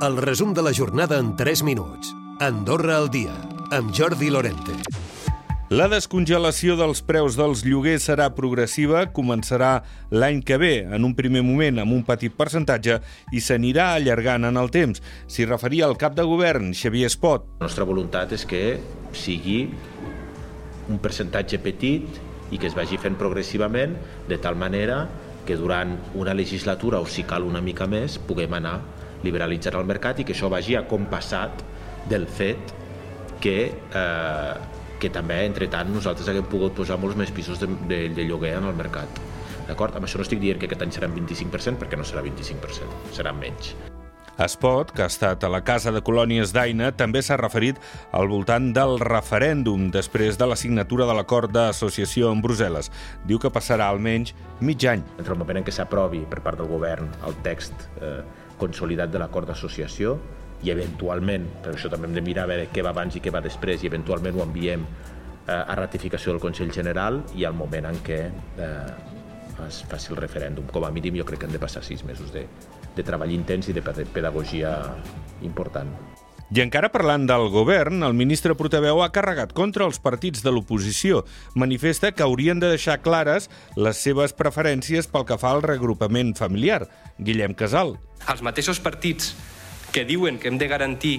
El resum de la jornada en 3 minuts. Andorra al dia, amb Jordi Lorente. La descongelació dels preus dels lloguers serà progressiva, començarà l'any que ve, en un primer moment amb un petit percentatge, i s'anirà allargant en el temps. S'hi referia el cap de govern, Xavier Espot. La nostra voluntat és que sigui un percentatge petit i que es vagi fent progressivament, de tal manera que durant una legislatura, o si cal una mica més, puguem anar liberalitzant el mercat i que això vagi acompassat del fet que eh, que també, entre tant, nosaltres haguem pogut posar molts més pisos de, de, de lloguer en el mercat. D'acord? Amb això no estic dient que aquest any seran 25%, perquè no serà 25%, serà menys. Espot, que ha estat a la Casa de Colònies d'Aina, també s'ha referit al voltant del referèndum després de la signatura de l'acord d'associació amb Brussel·les. Diu que passarà almenys mig any. Entre el moment en què s'aprovi per part del govern el text eh, consolidat de l'acord d'associació i eventualment, per això també hem de mirar a veure què va abans i què va després i eventualment ho enviem eh, a ratificació del Consell General i al moment en què eh, es faci el referèndum. Com a mínim jo crec que han de passar sis mesos de, de treball intens i de pedagogia important. I encara parlant del govern, el ministre portaveu ha carregat contra els partits de l'oposició. Manifesta que haurien de deixar clares les seves preferències pel que fa al regrupament familiar. Guillem Casal. Els mateixos partits que diuen que hem de garantir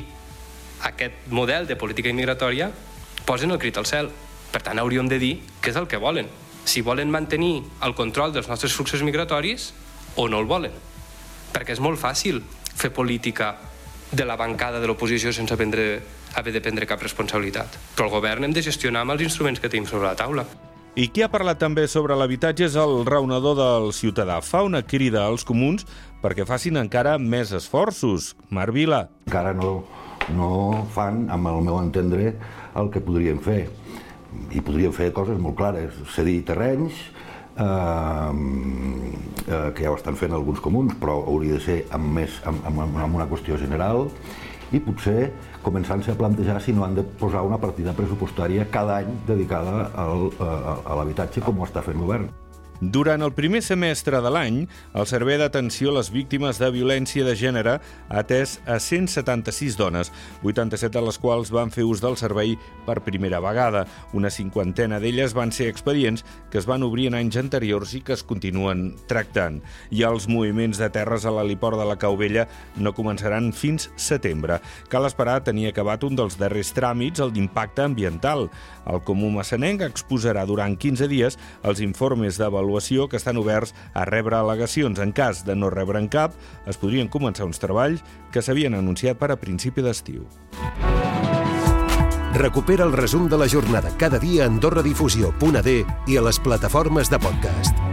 aquest model de política immigratòria posen el crit al cel. Per tant, hauríem de dir què és el que volen. Si volen mantenir el control dels nostres fluxos migratoris o no el volen. Perquè és molt fàcil fer política de la bancada de l'oposició sense prendre, haver de prendre cap responsabilitat. Però el govern hem de gestionar amb els instruments que tenim sobre la taula. I qui ha parlat també sobre l'habitatge és el raonador del ciutadà. Fa una crida als comuns perquè facin encara més esforços. Marc Vila. Encara no, no fan, amb el meu entendre, el que podrien fer. I podrien fer coses molt clares. Cedir terrenys, eh, que ja ho estan fent alguns comuns, però hauria de ser amb, més, amb, amb, amb una qüestió general, i potser començant-se a plantejar si no han de posar una partida pressupostària cada any dedicada al, a, a l'habitatge com ho està fent el govern. Durant el primer semestre de l'any, el Servei d'Atenció a les Víctimes de Violència de Gènere ha atès a 176 dones, 87 de les quals van fer ús del servei per primera vegada. Una cinquantena d'elles van ser expedients que es van obrir en anys anteriors i que es continuen tractant. I els moviments de terres a l'heliport de la Cauvella no començaran fins setembre. Cal esperar tenir acabat un dels darrers tràmits, el d'impacte ambiental. El Comú Massanenc exposarà durant 15 dies els informes d'avaluació d'avaluació que estan oberts a rebre al·legacions. En cas de no rebre'n cap, es podrien començar uns treballs que s'havien anunciat per a principi d'estiu. Recupera el resum de la jornada cada dia a AndorraDifusió.d i a les plataformes de podcast.